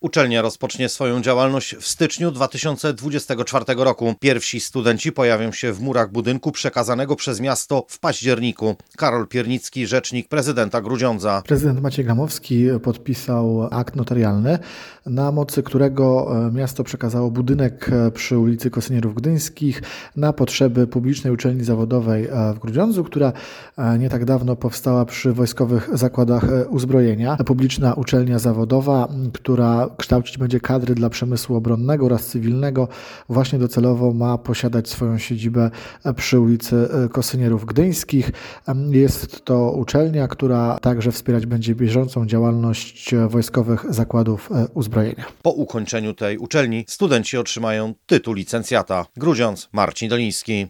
Uczelnia rozpocznie swoją działalność w styczniu 2024 roku. Pierwsi studenci pojawią się w murach budynku przekazanego przez miasto w październiku. Karol Piernicki, rzecznik prezydenta Grudziądza. Prezydent Maciej Gramowski podpisał akt notarialny, na mocy którego e, miasto przekazało budynek e, przy ulicy Kosynierów Gdyńskich na potrzeby publicznej uczelni zawodowej e, w Grudziądzu, która nie tak dawno powstała przy wojskowych zakładach uzbrojenia. Publiczna uczelnia zawodowa, która kształcić będzie kadry dla przemysłu obronnego oraz cywilnego, właśnie docelowo ma posiadać swoją siedzibę przy ulicy e, Kosynierów Gdyńskich. Jest to uczelnia, która także wspierać będzie bieżącą działalność e, wojskowych zakładów e, uzbrojenia. Po ukończeniu tej uczelni studenci otrzymają tytuł licencjata. Grudziądz, Marcin Doliński.